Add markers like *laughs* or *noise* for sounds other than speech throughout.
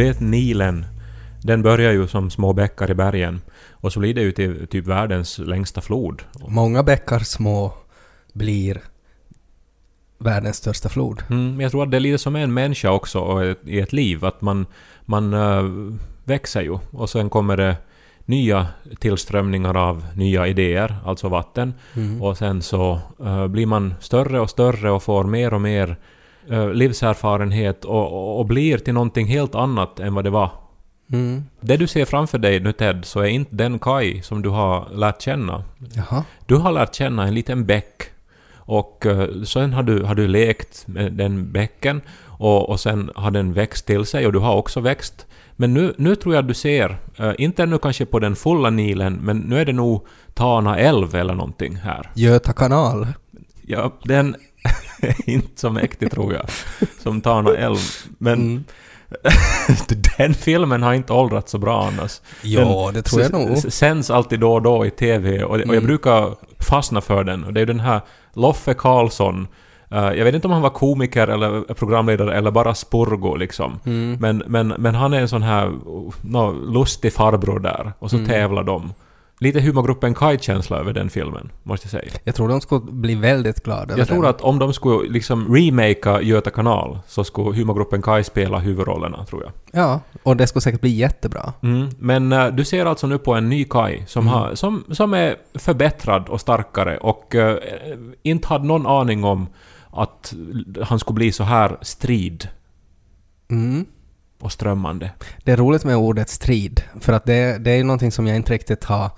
Vet Nilen, den börjar ju som små bäckar i bergen och så blir det ju till typ världens längsta flod. Många bäckar små blir världens största flod. Mm, men jag tror att det är lite som en människa också och ett- i ett liv, att man, man äh, växer ju och sen kommer det nya tillströmningar av nya idéer, alltså vatten. Mm. Och sen så äh, blir man större och större och får mer och mer livserfarenhet och, och, blir till någonting helt annat än vad det var. Mm. Det du ser framför dig nu Ted, så är inte den Kai som du har lärt känna. Jaha. Du har lärt känna en liten bäck och eh, sen har du, har du lekt med den bäcken och, och sen har den växt till sig och du har också växt. Men nu, nu tror jag du ser, eh, inte ännu kanske på den fulla Nilen, men nu är det nog Tana älv eller någonting här. Göta kanal. Ja, den *laughs* inte så mäktig tror jag, som Tana älv. Men Mm. *laughs* den filmen har inte åldrats så bra annars. Ja, Den det tror jag nog. Sänds alltid då och då i TV och, och jag Mm. brukar fastna för den. Och det är den här Loffe Karlsson. Eh, jag vet inte om han var komiker eller programledare eller bara spurgo liksom. Mm. Men, men, men han är en sån här no, lustig farbror där. Och så Mm. tävlar de. Lite humorgruppen Kai-känsla över den filmen, måste jag säga. Jag tror de skulle bli väldigt glada Jag tror den. att om de skulle liksom remakea Göta kanal så skulle humorgruppen Kai spela huvudrollerna, tror jag. Ja, och det skulle säkert bli jättebra. Mm. Men eh, du ser alltså nu på en ny Kai som, Mm. har, som, som är förbättrad och starkare och eh, inte hade någon aning om att han skulle bli så här strid Mm och strömmande. Det är roligt med ordet strid, för att det, det är ju någonting som jag inte riktigt har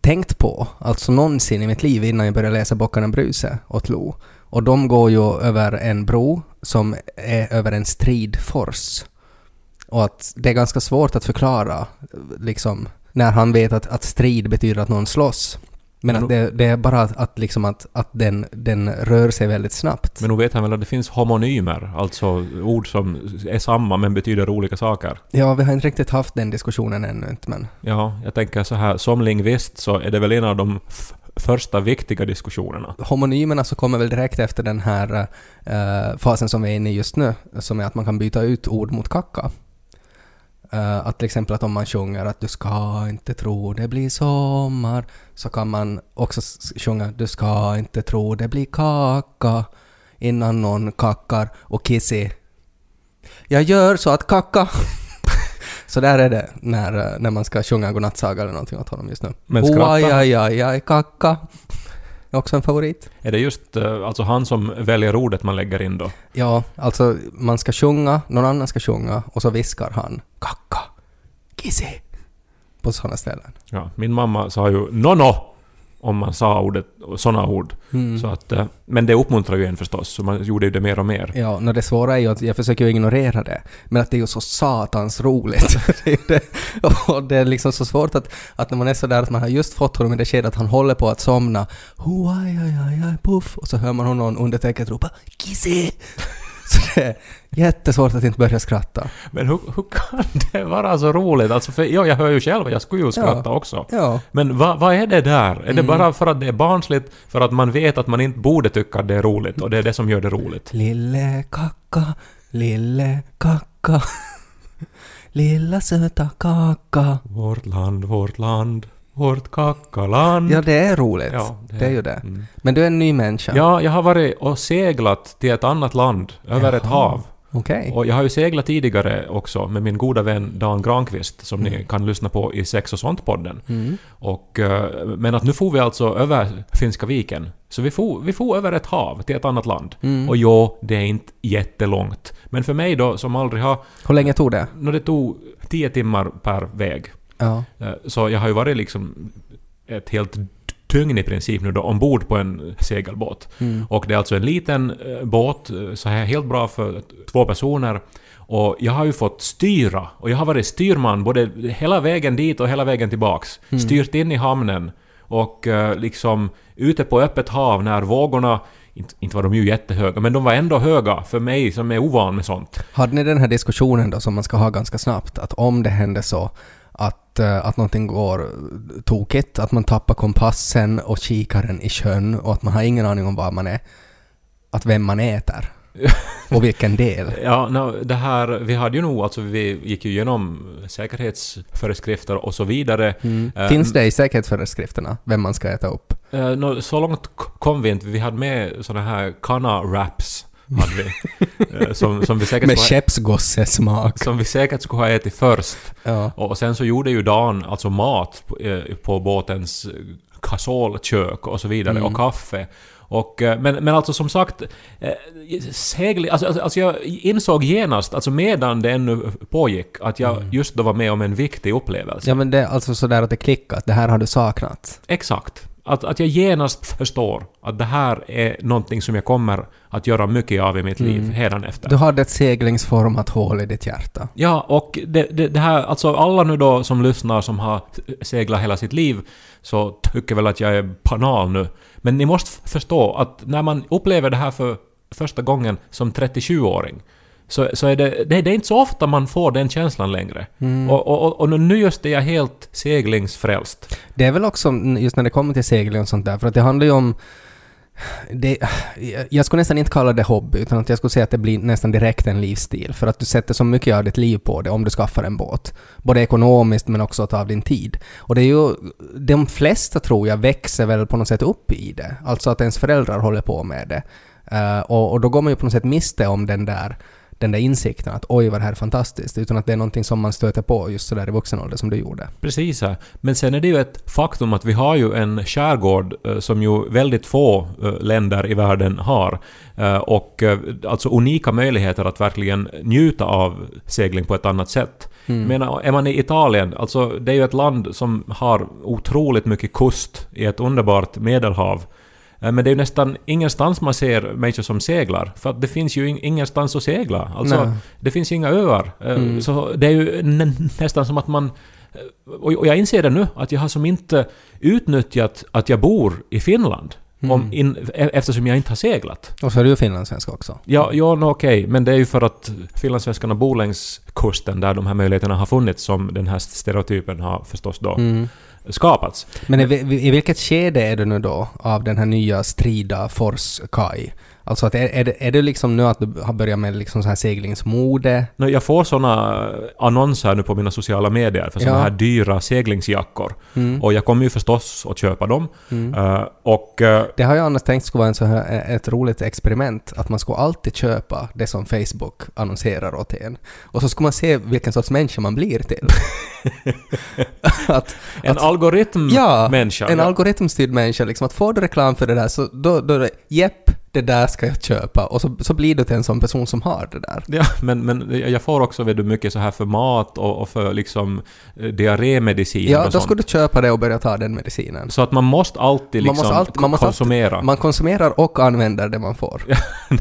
tänkt på, alltså någonsin i mitt liv innan jag började läsa Bockarna Bruse åt Lo. Och de går ju över en bro som är över en stridfors. Och att det är ganska svårt att förklara, liksom, när han vet att, att strid betyder att någon slåss. Men att det, det är bara att, att, liksom att, att den, den rör sig väldigt snabbt. Men nog vet han väl att det finns homonymer, alltså ord som är samma men betyder olika saker. Ja, vi har inte riktigt haft den diskussionen ännu inte, men... Ja, jag tänker så här, som lingvist så är det väl en av de första viktiga diskussionerna. homonymerna så kommer väl direkt efter den här eh, fasen som vi är inne i just nu, som är att man kan byta ut ord mot kacka. Eh, att till exempel att om man sjunger att du ska inte tro det blir sommar, så kan man också sjunga du ska inte tro det blir kaka innan någon kackar och kissi. Jag gör så att kacka. *laughs* så där är det när, eh, när man ska sjunga godnattsaga eller någonting åt honom just nu. Men oh, skratta. aj, aj, aj, aj, kacka. Också en favorit. Är det just eh, alltså han som väljer ordet man lägger in då? Ja, alltså man ska sjunga, någon annan ska sjunga och så viskar han kacka, kissi på sådana ställen. Ja, min mamma sa ju ”nono” om man sa ordet, såna ord. Mm. Så att, eh, men det uppmuntrar ju en förstås, så man gjorde ju det mer och mer. Ja, no, det svåra är ju att jag försöker ignorera det, men att det är ju så satans roligt. *laughs* det det. Och det är liksom så svårt att, att när man är så där att man har just fått honom i det skedet att han håller på att somna, aj, aj, aj, aj, puff, och så hör man honom under täcket ropa kissi. *laughs* Så det är jättesvårt att inte börja skratta. Men hur, hur kan det vara så roligt? Alltså för, ja, jag hör ju själv, jag skulle ju skratta Ja. också. Ja. Men vad vad är det där? Är det Mm. bara för att det är barnsligt, för att man vet att man inte borde tycka att det är roligt och det är det som gör det roligt? Lille kacka, lille kacka, *laughs* lilla söta kaka. Vårt land, vårt land, vårt kackaland. Ja, det är roligt. Ja, det, är ju det. Mm. Men du är en ny människa. Ja, jag har varit och seglat till ett annat land, över ett Jaha. hav. Okej. Och jag har ju seglat tidigare också med min goda vän Dan Granqvist som ni Mm. kan lyssna på i Sex och sånt-podden. Mm. Och, eh, men att nu får vi alltså över Finska viken. Så vi får, vi får över ett hav till ett annat land. Mm. Och jo, det är inte jättelångt. Men för mig då, som aldrig har... Hur länge tog det? Nå, det tog tio timmar per väg. Ja. Eh, Så jag har ju varit liksom ett helt tyngd i princip nu då ombord på en segelbåt. Och det är alltså en liten eh, båt, eh, så här helt bra för två personer. Och jag har ju fått styra, och jag har varit styrman både hela vägen dit och hela vägen tillbaks. Styrt in i hamnen och liksom ute på öppet hav när vågorna, inte, inte var de ju jättehöga, men de var ändå höga för mig som är ovan med sånt. Hade ni den här diskussionen då som man ska ha ganska snabbt, att om det händer så att, eh, att någonting går tokigt, att man tappar kompassen och kikaren i sjön och att man har ingen aning om var man är, att vem man äter *laughs* och vilken del. Ja, no, det här, vi hade ju nog, alltså vi gick ju igenom säkerhetsföreskrifter och så vidare. Eh, Finns det i säkerhetsföreskrifterna vem man ska äta upp? Eh, nå, så långt kom vi inte. Vi hade med såna här kana-wraps. Hade vi. *laughs* Eh, som, som, vi säkert Med skeppsgossesmak. som vi säkert skulle ha ätit först. Ja. Och sen så gjorde ju Dan alltså mat på, eh, på båtens kasolkök och så vidare, och kaffe. Och, eh, men, men alltså som sagt, segling, alltså, alltså, alltså jag insåg genast, alltså medan det ännu pågick, att jag just då var med om en viktig upplevelse. ja men det är alltså sådär att det klickar, att det här har du saknat. Exakt. Att, att jag genast förstår att det här är någonting som jag kommer att göra mycket av i mitt liv hädanefter. Du hade ett seglingsformat hål i ditt hjärta. Ja, och det, det, det här, alltså alla nu då som lyssnar som har seglat hela sitt liv så tycker väl att jag är banal nu. Men ni måste förstå att när man upplever det här för första gången som 37-åring så, så är det, det, det är inte så ofta man får den känslan längre. Och, och, och, och nu just är jag helt seglingsfrälst. Det är väl också just när det kommer till segling och sånt där, för att det handlar ju om det, jag skulle nästan inte kalla det hobby, utan att jag skulle säga att det blir nästan direkt en livsstil. För att du sätter så mycket av ditt liv på det om du skaffar en båt. Både ekonomiskt men också att av din tid. Och det är ju, de flesta tror jag växer väl på något sätt upp i det. Alltså att ens föräldrar håller på med det. Uh, och, och då går man ju på något sätt miste om den där den där insikten att oj vad det här är fantastiskt, utan att det är någonting som man stöter på just sådär i vuxen ålder som du gjorde. Precis här. Men sen är det ju ett faktum att vi har ju en skärgård eh, som ju väldigt få eh, länder i världen har. Eh, Och alltså unika möjligheter att verkligen njuta av segling på ett annat sätt. Mm. Menar, är man i Italien, alltså det är ju ett land som har otroligt mycket kust i ett underbart medelhav. Eh, Men det är ju nästan ingenstans man ser människor som seglar. För att det finns ju ing- ingenstans att segla. Alltså, Nej. det finns ju inga öar. Eh, Mm. Så det är ju nä- nästan som att man... eh, Och jag inser det nu, att jag har som inte utnyttjat att jag bor i Finland. Om in, e- eftersom jag inte har seglat. Och så är du ju finlandssvensk också. Ja, ja no, okej, men det är ju för att finlandssvenskarna bor längs kusten där de här möjligheterna har funnits som den här stereotypen har förstås då Mm skapats. Men i, i vilket skede är du nu då av den här nya strida Fors Kai? Alltså att är, är, det, är det liksom nu att du har börjat med liksom så här seglingsmode? Nå, Jag får såna annonser nu på mina sociala medier för såna Ja. här dyra seglingsjackor. Mm. Och jag kommer ju förstås att köpa dem. Mm. Eh, och eh, Det har jag annars tänkt skulle vara en så här, ett roligt experiment, att man skulle alltid köpa det som Facebook annonserar åt en. Och så skulle man se vilken sorts människa man blir till. *laughs* att, en att, algoritmmänniska. ja, en algoritmstyrd människa, liksom att får du reklam för det där så då, då jepp, det där ska jag köpa. Och så, så blir du till en sån person som har det där. Ja, men, men jag får också vet du, mycket så här för mat och, och för liksom eh, diarrémediciner Ja, och då sånt. skulle du köpa det och börja ta den medicinen. Så att man måste alltid Man liksom måste alltid- man måste alltid- konsumera. Man konsumerar och använder det man får. *laughs*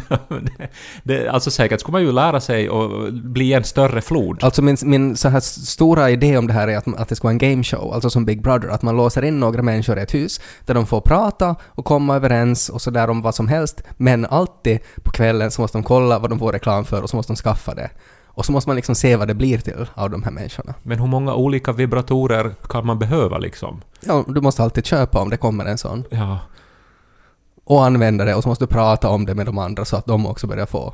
det, det, alltså säkert skulle man ju lära sig och bli en större flod. Alltså min, min så här stora idé om det här är att, att det ska vara en gameshow, alltså som Big Brother, att man låser in några människor i ett hus där de får prata och komma överens och sådär om vad som helst, men alltid på kvällen så måste de kolla vad de får reklam för och så måste de skaffa det. Och så måste man liksom se vad det blir till av de här människorna. Men hur många olika vibratorer kan man behöva liksom? Ja, du måste alltid köpa om det kommer en sån. Ja. Och använda det och så måste du prata om det med de andra så att de också börjar få.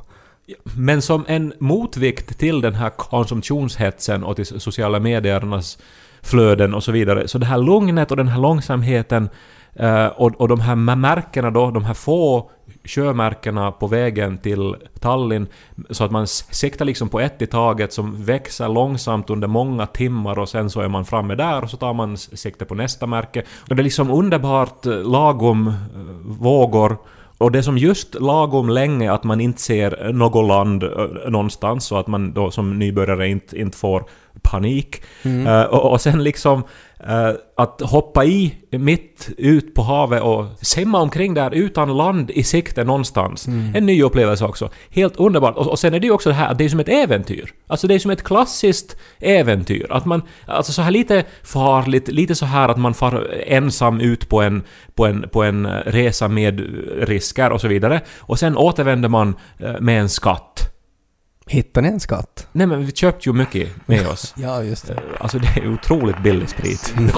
Men som en motvikt till den här konsumtionshetsen och till sociala mediernas flöden och så vidare, så det här lugnet och den här långsamheten eh, och, och de här märkena då, de här få sjömärkena på vägen till Tallinn, så att man siktar liksom på ett i taget som växer långsamt under många timmar och sen så är man framme där och så tar man sikte på nästa märke. Och det är liksom underbart eh, lagom eh, vågor och det är som just lagom länge att man inte ser något land någonstans så att man då som nybörjare inte, inte får panik. Eh, och, och sen liksom att hoppa i mitt ut på havet och simma omkring där utan land i sikte någonstans. En ny upplevelse också. Helt underbart. Och, och sen är det ju också det här att det är som ett äventyr. Alltså det är som ett klassiskt äventyr. Att man, alltså så här lite farligt, lite så här att man far ensam ut på en, på en, på en resa med risker och så vidare. Och sen återvänder man eh, med en skatt. Hittar ni en skatt? Nej men vi köpte ju mycket med oss. *laughs* Ja, just det. Alltså det är otroligt billig sprit. *laughs*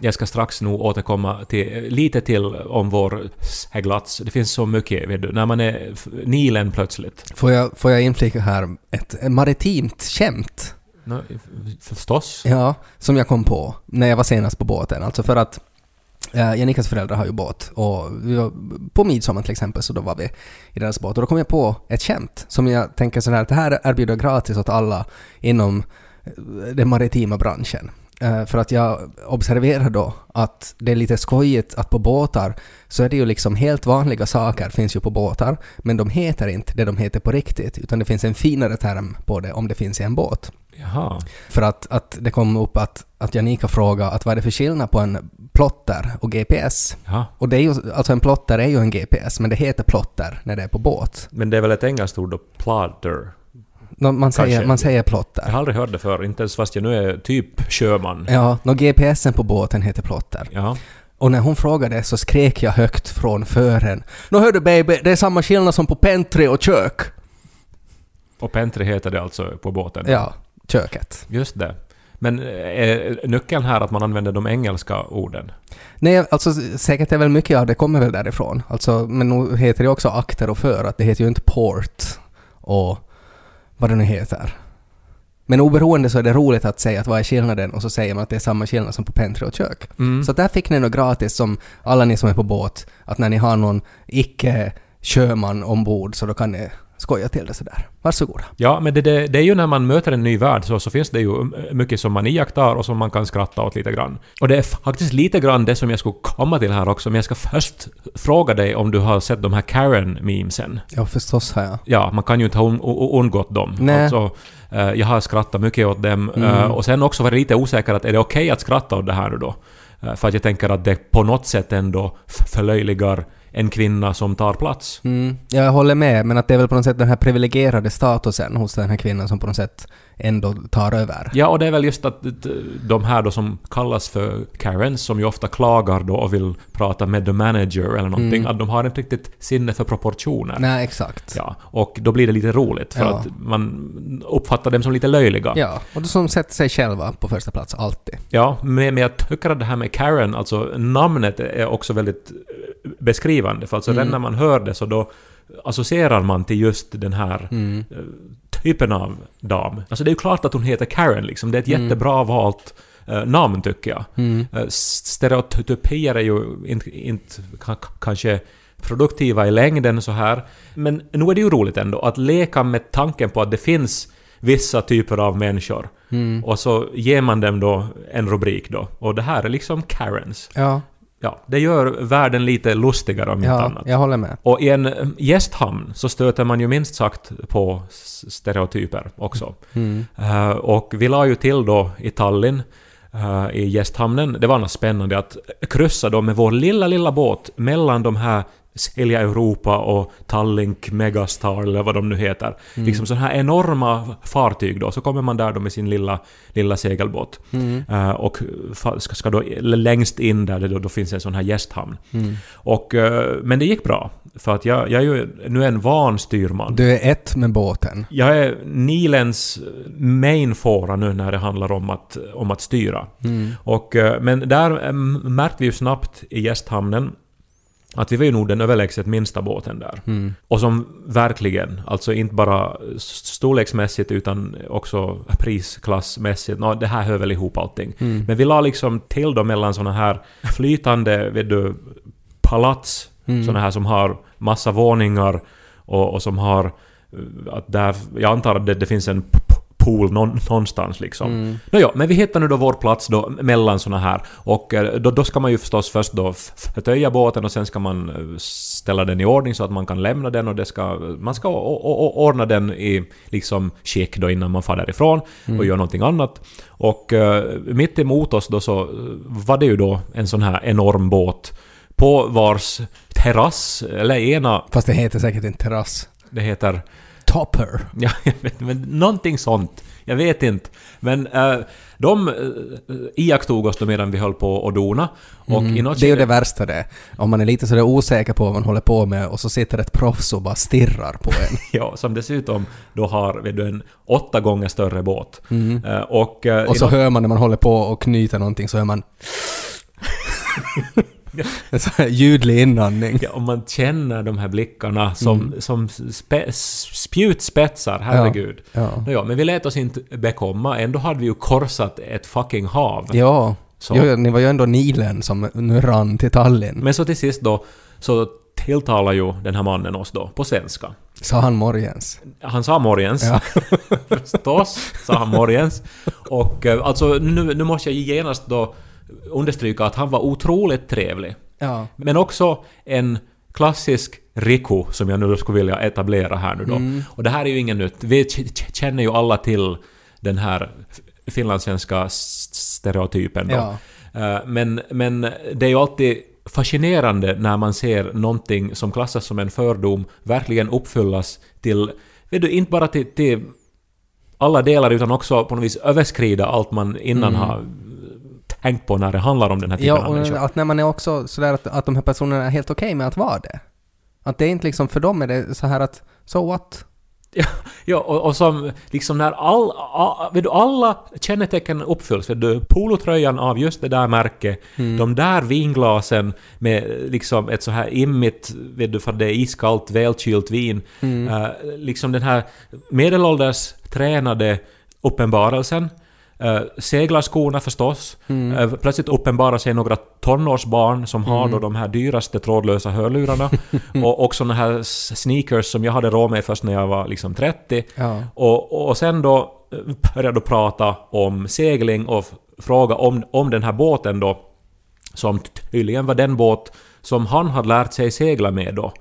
Jag ska strax nog återkomma till, lite till om vår seglats. Det finns så mycket, vet du, när man är Nilen plötsligt. Får jag, får jag inflika här ett maritimt skämt? Nå, f- förstås. Ja, som jag kom på när jag var senast på båten. Alltså för att eh, Janikas föräldrar har ju båt och var, på midsommar till exempel så då var vi i deras båt och då kom jag på ett skämt som jag tänker sådär att det här erbjuder gratis åt alla inom eh, den maritima branschen. Eh, för att jag observerar då att det är lite skojigt att på båtar så är det ju liksom helt vanliga saker finns ju på båtar men de heter inte det de heter på riktigt utan det finns en finare term på det om det finns i en båt. Jaha. För att, att det kom upp att, att Janika frågade att vad är det för skillnad på en plotter och GPS? Ja. Och det är ju, alltså en plotter är ju en GPS, men det heter plotter när det är på båt. Men det är väl ett engelskt ord då? Plotter. Nå, man, säger, man säger Jag plotter. har aldrig hört det förr, inte ens fast jag nu är typ sjöman. Ja, nå, GPSen på båten heter plotter. Ja. Och när hon frågade så skrek jag högt från fören. Nå hör du baby, det är samma skillnad som på pentry och kök. Och Pentry heter det alltså på båten? Ja, köket. Just det. Men eh, är nyckeln här att man använder de engelska orden? Nej, alltså säkert är väl mycket av det kommer väl därifrån. Alltså, men nu heter det också akter och för, att det heter ju inte port och vad det nu heter. Men oberoende så är det roligt att säga att vad är skillnaden och så säger man att det är samma skillnad som på pentry och kök. Mm. Så där fick ni nog gratis som alla ni som är på båt, att när ni har någon icke sjöman ombord så då kan ni skoja till det sådär. Varsågoda. Ja, men det, det, det är ju när man möter en ny värld så, så finns det ju mycket som man iakttar och som man kan skratta åt lite grann. Och det är faktiskt lite grann det som jag skulle komma till här också, men jag ska först fråga dig om du har sett de här Karen-memesen. Ja, förstås har jag. Ja, man kan ju inte ha un- un- undgått dem. Nej. Alltså, eh, jag har skrattat mycket åt dem. Mm. eh, och sen också varit lite osäker att är det okej att skratta åt det här nu då? Eh, för att jag tänker att det på något sätt ändå förlöjligar en kvinna som tar plats. Mm, jag håller med, men att det är väl på något sätt den här privilegierade statusen hos den här kvinnan som på något sätt ändå tar över. Ja, och det är väl just att de här då som kallas för Karens, som ju ofta klagar då och vill prata med the manager eller någonting, Mm. att de har inte riktigt sinne för proportioner. Nej, exakt. Ja, och då blir det lite roligt för Ja. att man uppfattar dem som lite löjliga. Ja, och de som sätter sig själva på första plats, alltid. Ja, men, men jag tycker att det här med Karen, alltså namnet är också väldigt beskrivande. För alltså Mm. redan när man hör det så då associerar man till just den här Mm. eh, typen av dam. Alltså det är ju klart att hon heter Karen liksom. Det är ett Mm. jättebra valt eh, namn tycker jag. Mm. Eh, stereotypier är ju inte, inte ka- kanske produktiva i längden så här. Men nu är det ju roligt ändå att leka med tanken på att det finns vissa typer av människor. Mm. Och så ger man dem då en rubrik då. Och det här är liksom Karens. Ja, Ja, det gör världen lite lustigare om inte ja, annat. jag håller med. Och i en gästhamn så stöter man ju minst sagt på stereotyper också. Mm. Eh, och vi la ju till då i Tallinn, eh, i gästhamnen, det var något spännande att kryssa då med vår lilla, lilla båt mellan de här Silja Europa och Tallink Megastar eller vad de nu heter. Mm. Liksom sådana här enorma fartyg då, så kommer man där då med sin lilla, lilla segelbåt. Mm. Eh, och ska, ska då längst in där det då, då finns en sån här gästhamn. Mm. Och, eh, men det gick bra. För att jag, jag är ju nu en van styrman. Du är ett med båten. Jag är Nilens main fåra nu när det handlar om att, om att styra. Mm. Och, eh, men där märkte vi ju snabbt i gästhamnen att vi var ju nog den överlägset minsta båten där. Mm. Och som verkligen, alltså inte bara storleksmässigt utan också prisklassmässigt, nå, det här hör väl ihop allting. Mm. Men vi la liksom till då mellan såna här flytande, vet du, palats, Mm. såna här som har massa våningar och, och som har... eh, Att där, jag antar att det, det finns en pool någon, någonstans liksom. Nåja, men vi hittar nu då vår plats då mellan såna här och eh, då, då ska man ju förstås först då förtöja båten och sen ska man eh, ställa den i ordning så att man kan lämna den och det ska, man ska ordna den i liksom skick då innan man far därifrån och gör någonting annat. Och eh, mitt emot oss då så var det ju då en sån här enorm båt på vars terrass, eller ena, Fast det heter säkert inte terrass. det heter Topper. Ja, *laughs* jag vet, men någonting sånt. Jag vet inte. Men eh, de uh, iakttog oss då medan vi höll på att dona. Och Mm. Det är ju det värsta det. Om man är lite sådär osäker på vad man håller på med och så sitter ett proffs och bara stirrar på en. *laughs* Ja, som dessutom då har vet du, en åtta gånger större båt. Och, Mm. Och i så hör man när man håller på och knyter någonting så hör man... *laughs* *laughs* en sån här ljudlig inandning. Ja, om man känner de här blickarna som, Mm. som spe, spjutspetsar, herregud. Ja. Nåja, men vi lät oss inte bekomma. Ändå hade vi ju korsat ett fucking hav. Ja. Så. Jo, ni var ju ändå Nilen som nu rann till Tallinn. Men så till sist då så tilltalar ju den här mannen oss då på svenska. Sa han morgens. Han sa morgens. Ja. *laughs* Förstås sa han morgens. Och eh, alltså nu, nu måste jag genast då understryka att han var otroligt trevlig. Ja. Men också en klassisk Riku som jag nu skulle vilja etablera här nu då. Mm. Och det här är ju inget nytt. Vi känner ju alla till den här finlandssvenska stereotypen då. Ja. Eh, Men, men det är ju alltid fascinerande när man ser någonting som klassas som en fördom verkligen uppfyllas till, vet du, inte bara till, till alla delar utan också på något vis överskrida allt man innan har tänkt på när det handlar om den här typen Mm. Ja, av människor. att när man är också sådär att, att de här personerna är helt okej med att vara det. Att det är inte liksom, för dem är det så här att, so what? Ja, ja och, och som liksom när all, all, vet du, alla kännetecken uppfylls, vet du, polotröjan av just det där märket, de där vinglasen med liksom ett så här immigt, vet du, för det är iskallt, välkylt vin, eh, liksom den här medelålders tränade uppenbarelsen, Uh, seglarskorna förstås. Eh, plötsligt uppenbarar sig några tonårsbarn som har då de här dyraste trådlösa hörlurarna. *laughs* och också såna här sneakers som jag hade råd med först när jag var liksom 30. Ja. Och, och sen då eh, började du prata om segling och fråga om, om den här båten då, som tydligen var den båt som han hade lärt sig segla med då,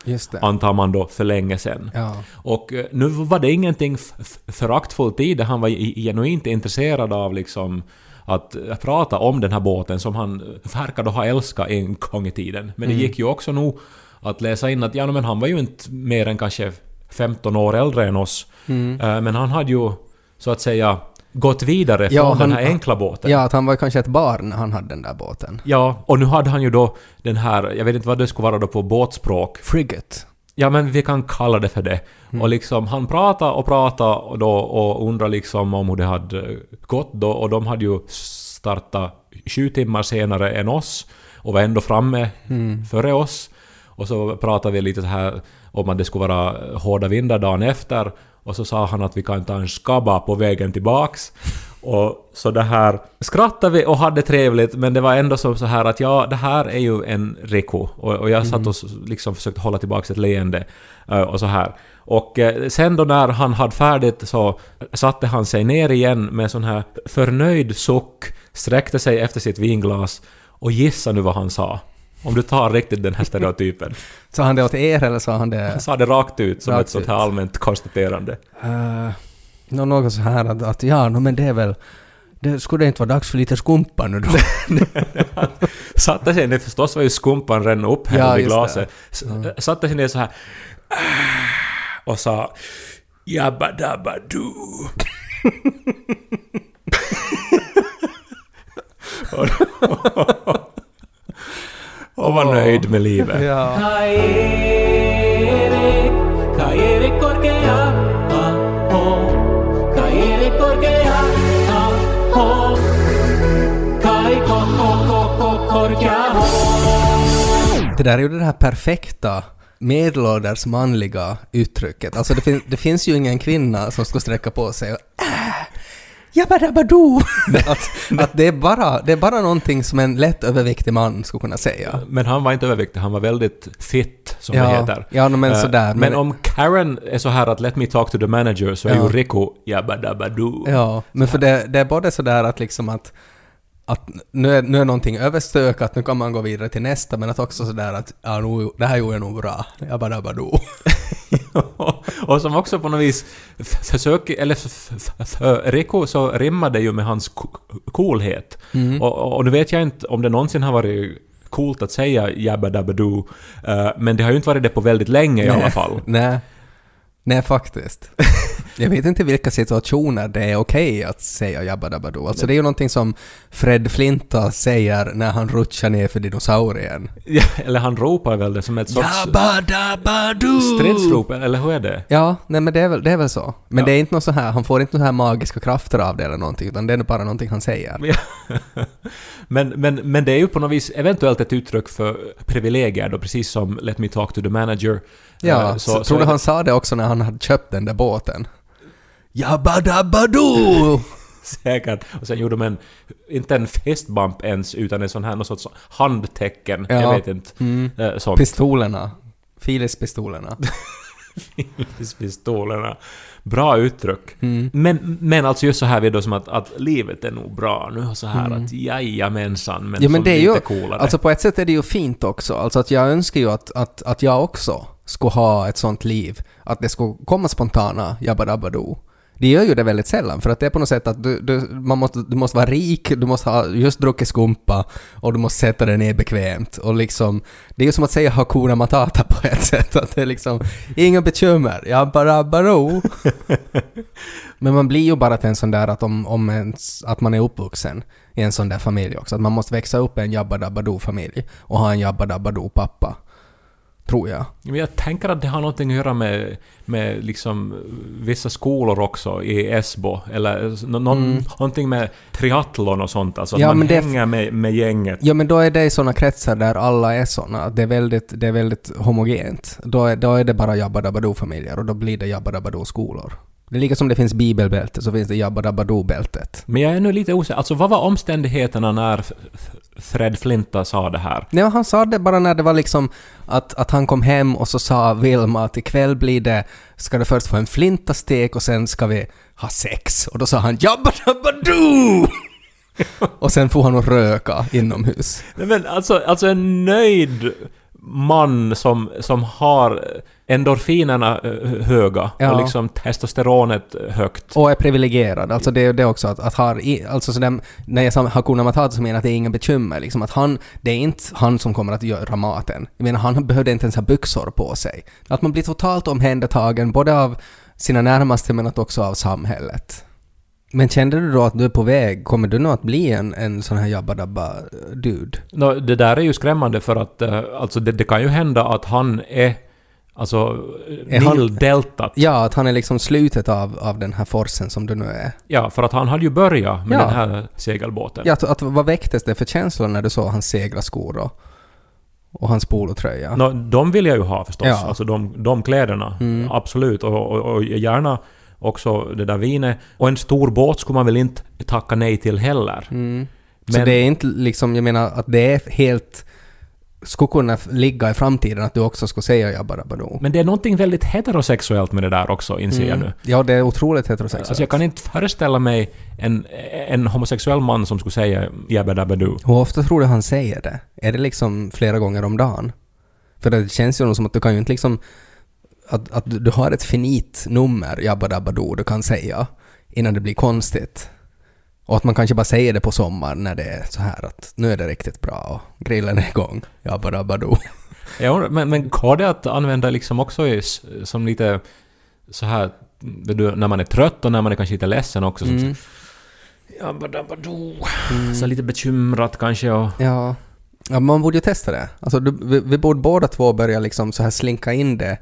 antar man då för länge sedan. Ja. Och eh, nu var det ingenting föraktfullt i det, han var genuint intresserad av liksom att eh, prata om den här båten som han eh, verkade ha älskat en gång i tiden. Men det gick ju också nog att läsa in att ja, men han var ju inte mer än kanske 15 år äldre än oss. Eh, Men han hade ju så att säga gått vidare Ja, från den han- här enkla båten. Ja, att han var kanske ett barn när han hade den där båten. Ja, och nu hade han ju då den här, jag vet inte vad det skulle vara då på båtspråk, Frigate. Ja men vi kan kalla det för det. Mm. Och liksom han pratade och pratade och, då, och undrade liksom om hur det hade gått då och de hade ju startat sju timmar senare än oss och var ändå framme Mm. före oss. Och så pratade vi lite så här om att det skulle vara hårda vindar dagen efter och så sa han att vi kan ta en skabba på vägen tillbaks. Och så det här skrattade vi och hade trevligt men det var ändå som så här att ja, det här är ju en Riku. Och, och jag satt och s- liksom försökte hålla tillbaks ett leende eh, och så här. Och eh, sen då när han hade färdigt så satte han sig ner igen med en sån här förnöjd suck, sträckte sig efter sitt vinglas och gissa nu vad han sa. Om du tar riktigt den här stereotypen. *laughs* Sa han det åt er eller sa han det... Han sa det rakt ut som Rakt ett sånt här allmänt konstaterande. Uh, något så här att, att ja, no, men det är väl... Det skulle det inte vara dags för lite skumpa nu då? *laughs* Satte sig ner, förstås var ju skumpan redan upphälld Ja, i glaset. S- Satte sig ner så här och sa Jabba dabba du. *laughs* och var nöjd med livet. ja. Det där är ju det här perfekta medelålders manliga uttrycket. Alltså det, fin- det finns ju ingen kvinna som skulle sträcka på sig och äh, Jabbadabadoo! *laughs* att, att det, är bara, det är bara någonting som en lätt överviktig man skulle kunna säga. Men han var inte överviktig, han var väldigt fit, som det Ja, heter. ja, men Eh, sådär, Men, men- om Karen är så här att “let me talk to the manager” så är Ja. ju Rico “jabbadabadoo”. Ja, men för det, det är både sådär att liksom att att nu är, nu är någonting överstökat, nu kan man gå vidare till nästa, men att också sådär att ja, nu, det här gjorde jag nog bra. Jabbadabadoo. *laughs* och som också på något vis f- försöker, eller för Rico så rimmar det ju med hans co- coolhet. Mm. Och, och nu vet jag inte om det någonsin har varit coolt att säga jabbadabadoo, uh, men det har ju inte varit det på väldigt länge i alla fall. *laughs* Nej. Nej, faktiskt. *laughs* Jag vet inte i vilka situationer det är okej att säga jabbadabadoo. Alltså det är ju någonting som Fred Flinta säger när han rutschar ner för dinosaurien. Ja, eller han ropar väl det som ett sorts Jabbadabadoo! stridsrop, eller hur är det? Ja, nej men det är väl, det är väl så. Men Ja. det är inte något så här, han får inte några här magiska krafter av det eller någonting, utan det är bara någonting han säger. Ja. *laughs* men, men, men det är ju på något vis eventuellt ett uttryck för privilegier då, precis som “Let me talk to the manager”. Ja, Eh, så, tror du han sa det också när han hade köpt den där båten? Jabbadabadoo! *laughs* Säkert. Och sen gjorde de en, inte en fistbump ens, utan en sån här, någon sorts handtecken. Ja. Jag vet inte. Mm. Eh, sånt. Pistolerna. Philips-pistolerna. *laughs* Pistolerna. Bra uttryck. Mm. Men, men alltså just så här vid då som att, att livet är nog bra nu och så här att jajamensan, men, Mm. Ja men så det är lite ju, coolare. alltså på ett sätt är det ju fint också. Alltså att jag önskar ju att, att, att jag också skulle ha ett sånt liv. Att det skulle komma spontana jabbadabadoo. Det gör ju det väldigt sällan, för att det är på något sätt att du, du, man måste, du måste vara rik, du måste ha just druckit skumpa och du måste sätta dig ner bekvämt. Och liksom, det är ju som att säga Hakuna Matata på ett *laughs* sätt, att det är liksom inga bekymmer, jabbadabadoo. *laughs* Men man blir ju bara till en sån där att om, om ens, att man är uppvuxen i en sån där familj också. Att man måste växa upp i en jabbadabadoo-familj och ha en jabbadabadoo-pappa. Tror jag. Men jag tänker att det har någonting att göra med, med liksom vissa skolor också i Esbo, eller nå- någon, någonting med triathlon och sånt, alltså att Mm. Ja, man men det- hänger med, med gänget. Ja men då är det i såna kretsar där alla är såna. Det är väldigt, det är väldigt homogent. Då är, då är det bara jabbadabadoo-familjer och då blir det jabbadabadoo-skolor. Det är lika som det finns bibelbälte så finns det jabbadabadoo-bältet. Men jag är nu lite osäker, alltså vad var omständigheterna när Fred Flinta sa det här? Nej, han sa det bara när det var liksom att, att han kom hem och så sa Vilma att ikväll blir det, ska du först få en flintastek och sen ska vi ha sex. Och då sa han jabbadabadoo! *laughs* och sen får han och röka inomhus. Nej, men alltså, alltså en nöjd man som, som har endorfinerna eh, höga Ja. och liksom testosteronet högt. Och är privilegierad. Alltså det är det också att, att ha, i- alltså så den, när jag sa Hakuna Matata så menar jag att det är inga bekymmer. Liksom att han, det är inte han som kommer att göra maten. Jag menar han behövde inte ens ha byxor på sig. Att man blir totalt omhändertagen både av sina närmaste men också av samhället. Men kände du då att du är på väg? Kommer du nog att bli en, en sån här jabbadabba-dude? Nå, det där är ju skrämmande för att eh, alltså det, det kan ju hända att han är alltså nildeltat. Ja, att han är liksom slutet av, av den här forsen som du nu är. Ja, för att han hade ju börjat med Ja. den här segelbåten. Ja, att, att, vad väcktes det för känslor när du såg hans seglarskor och, och hans polotröja? Nå, de vill jag ju ha förstås, Ja. alltså de, de kläderna. Mm. Absolut, och, och, och gärna också det där vinet. Och en stor båt skulle man väl inte tacka nej till heller. Mm. Så Men- det är inte liksom, jag menar att det är helt... Skulle kunna ligga i framtiden att du också skulle säga jabbadabadoo. Men det är någonting väldigt heterosexuellt med det där också, inser jag nu. Mm. Ja, det är otroligt heterosexuellt. Alltså jag kan inte föreställa mig en, en homosexuell man som skulle säga jabbadabadoo. Hur ofta tror du han säger det? Är det liksom flera gånger om dagen? För det känns ju som att du kan ju inte liksom... Att, att du, har ett finit nummer, jabbadabadoo, du kan säga innan det blir konstigt. Och att man kanske bara säger det på sommaren när det är så här att nu är det riktigt bra och grillen är igång. Jabbadabadoo. *laughs* Ja, men, men går det att använda liksom också i, som lite så här när man är trött och när man är kanske lite ledsen också. Som Mm. så, jabbadabadoo. Så lite bekymrat kanske och... Ja. ja, man borde ju testa det. Alltså, du, vi, vi borde båda två börja liksom så här slinka in det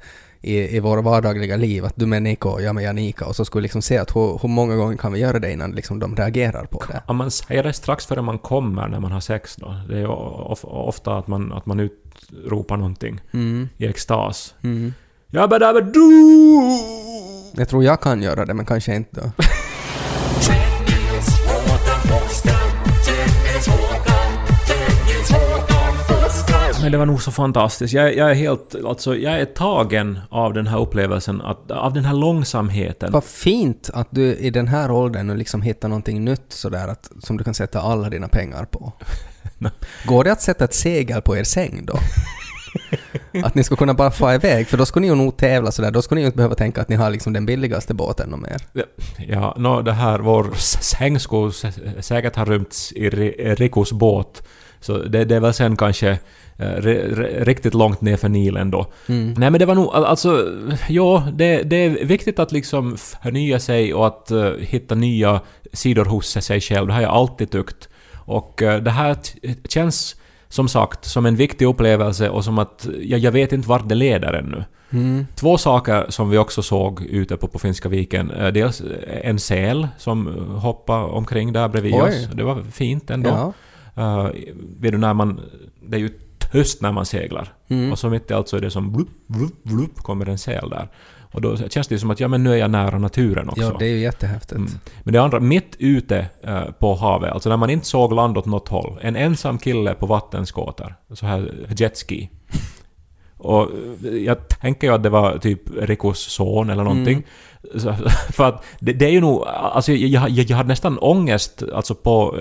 i, i våra vardagliga liv. Att du med Nico och jag med Janika. Och så skulle liksom se att hur, hur många gånger kan vi göra det innan liksom de reagerar på det. Om man säger det strax före man kommer när man har sex då. Det är ofta att man, att man utropar någonting Mm. i extas. Mm. Jag tror jag kan göra det, men kanske inte. då. *laughs* det var nog så fantastiskt. Jag, jag är helt... Alltså, jag är tagen av den här upplevelsen, att, av den här långsamheten. Vad fint att du i den här åldern nu liksom hittar någonting nytt sådär att, som du kan sätta alla dina pengar på. *laughs* Går det att sätta ett segel på er säng då? att ni skulle kunna bara få iväg, för då skulle ni ju nog tävla sådär, då skulle ni ju inte behöva tänka att ni har liksom den billigaste båten och mer. Ja, nå det här, vår säng skulle säkert ha rymts i Ri- Rikos båt. Så det, det är väl sen kanske eh, ri- ri- riktigt långt ner för Nilen då. Mm. Nej men det var nog, al- alltså, ja, det, det är viktigt att liksom förnya sig och att eh, hitta nya sidor hos sig själv. Det har jag alltid tyckt. Och eh, det här känns som sagt som en viktig upplevelse och som att jag, jag vet inte vart det leder ännu. Mm. Två saker som vi också såg ute på, på Finska viken. Eh, Dels en säl som hoppade omkring där bredvid Oj. oss. Det var fint ändå. Ja. Uh, vet du när man... Det är ju tyst när man seglar. Mm. Och så mitt i allt så är det som blup, blup, blup kommer en säl där. Och då känns det som att ja men nu är jag nära naturen också. ja, det är ju jättehäftigt. Mm. Men det andra, mitt ute eh, på havet, alltså när man inte såg land åt något håll. En ensam kille på vattenskoter, så här jetski. *laughs* Och eh, jag tänker ju att det var typ Rikos son eller någonting. Så, *laughs* för att det, det är ju nog... Alltså jag, jag, jag hade nästan ångest alltså på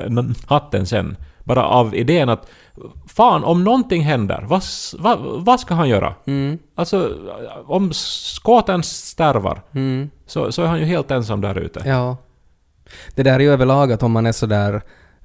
natten sen. Bara av idén att fan, om någonting händer, vad, vad, vad ska han göra? Mm. Alltså, om skåten stärvar, Mm. så, så är han ju helt ensam där ute. Ja. Det där är ju överlag att om man är sådär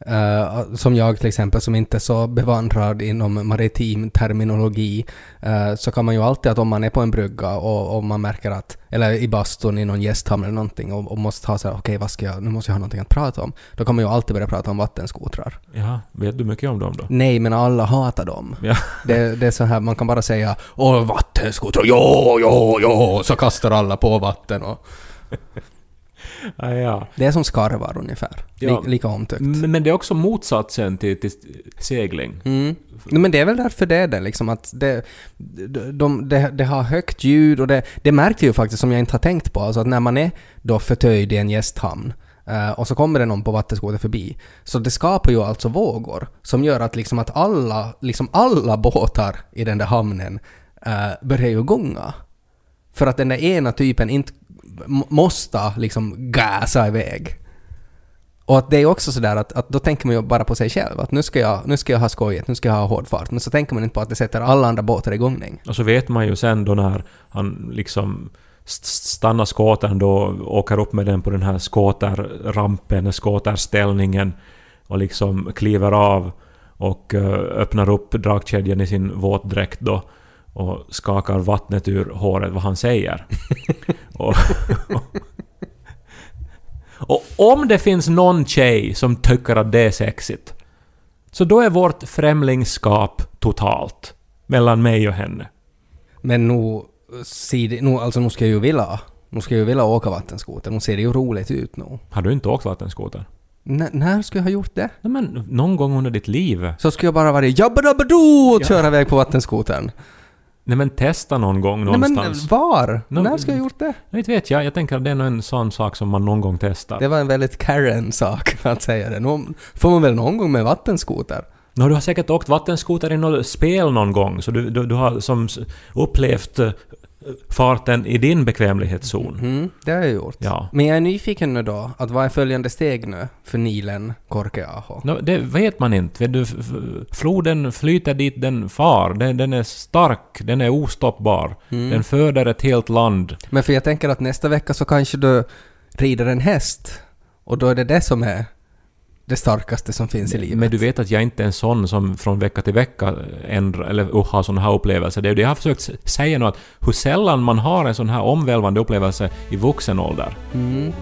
Uh, som jag till exempel som inte är så bevandrad inom maritim terminologi eh, så kan man ju alltid att om man är på en brygga och, och man märker att, eller i bastun i någon gästhamn eller någonting och, och måste ha så här, okej vad ska jag, nu måste jag ha någonting att prata om. Då kan man ju alltid börja prata om vattenskotrar. Ja, vet du mycket om dem då? Nej, men alla hatar dem. Ja. Det, det är så här, man kan bara säga ”Åh, vattenskotrar, jo, jo, jo”, så kastar alla på vatten och... Ja, ja. Det är som skarvar ungefär. Ja. Li, lika omtyckt. Men det är också motsatsen till, till segling. Mm. Men det är väl därför det är det liksom att det, de, de, det har högt ljud och det, det märkte jag faktiskt som jag inte har tänkt på. Alltså att när man är då förtöjd i en gästhamn eh, och så kommer det någon på vattenskoter förbi. Så det skapar ju alltså vågor som gör att liksom att alla, liksom alla båtar i den där hamnen eh, börjar ju gunga. För att den där ena typen inte måste liksom gasa iväg. Och att det är också sådär att, att då tänker man ju bara på sig själv. Att nu ska, jag, nu ska jag ha skojigt, nu ska jag ha hård fart. Men så tänker man inte på att det sätter alla andra båtar i gångning. Och så vet man ju sen då när han liksom stannar skåten då åker upp med den på den här skåterrampen, skåterställningen och liksom kliver av och eh, öppnar upp dragkedjan i sin våtdräkt då och skakar vattnet ur håret vad han säger. *laughs* och, och om det finns någon tjej som tycker att det är sexigt så då är vårt främlingskap totalt mellan mig och henne. Men nu, nu, alltså nu ska jag ju vilja, nu ska jag ju vilja åka vattenskoter. Nu ser det ju roligt ut nu. Har du inte åkt vattenskoter? N- när ska jag ha gjort det? Nej men någon gång under ditt liv. Så ska jag bara vara jabbadabbadoo och köra iväg på vattenskotern. Nej men testa någon gång Nej men någonstans. var? Nå- när ska jag ha gjort det? Nej, inte vet jag. Jag tänker att det är nog en sån sak som man någon gång testar. Det var en väldigt Karen-sak *laughs* att säga det. Nu får man väl någon gång med vattenskoter? Nå, du har säkert åkt vattenskoter i något spel någon gång, så du, du, du har som upplevt eh, farten i din bekvämlighetszon. Mm, det har jag gjort. Ja. Men jag är nyfiken nu då, att vad är följande steg nu för Nilen Korkeaho? Nå, det vet man inte. Du, floden flyter dit den far. Den, den är stark, den är ostoppbar. Mm. Den föder ett helt land. Men för jag tänker att nästa vecka så kanske du rider en häst och då är det det som är det starkaste som finns i livet. Men du vet att jag inte är en sån som från vecka till vecka ändrar, eller har såna här upplevelser. Det är det jag har försökt säga nu, att hur sällan man har en sån här omvälvande upplevelse i vuxen ålder. Mm.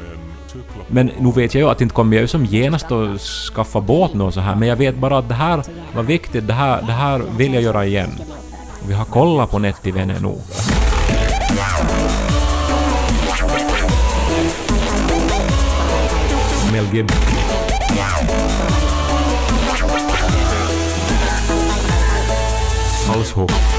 Men nu vet jag ju att inte kommer jag som genast att skaffa båt nu och så här, men jag vet bara att det här var viktigt, det här, det här vill jag göra igen. Vi har kollat på Nettivene nog. Mel Gibson. Haushoch.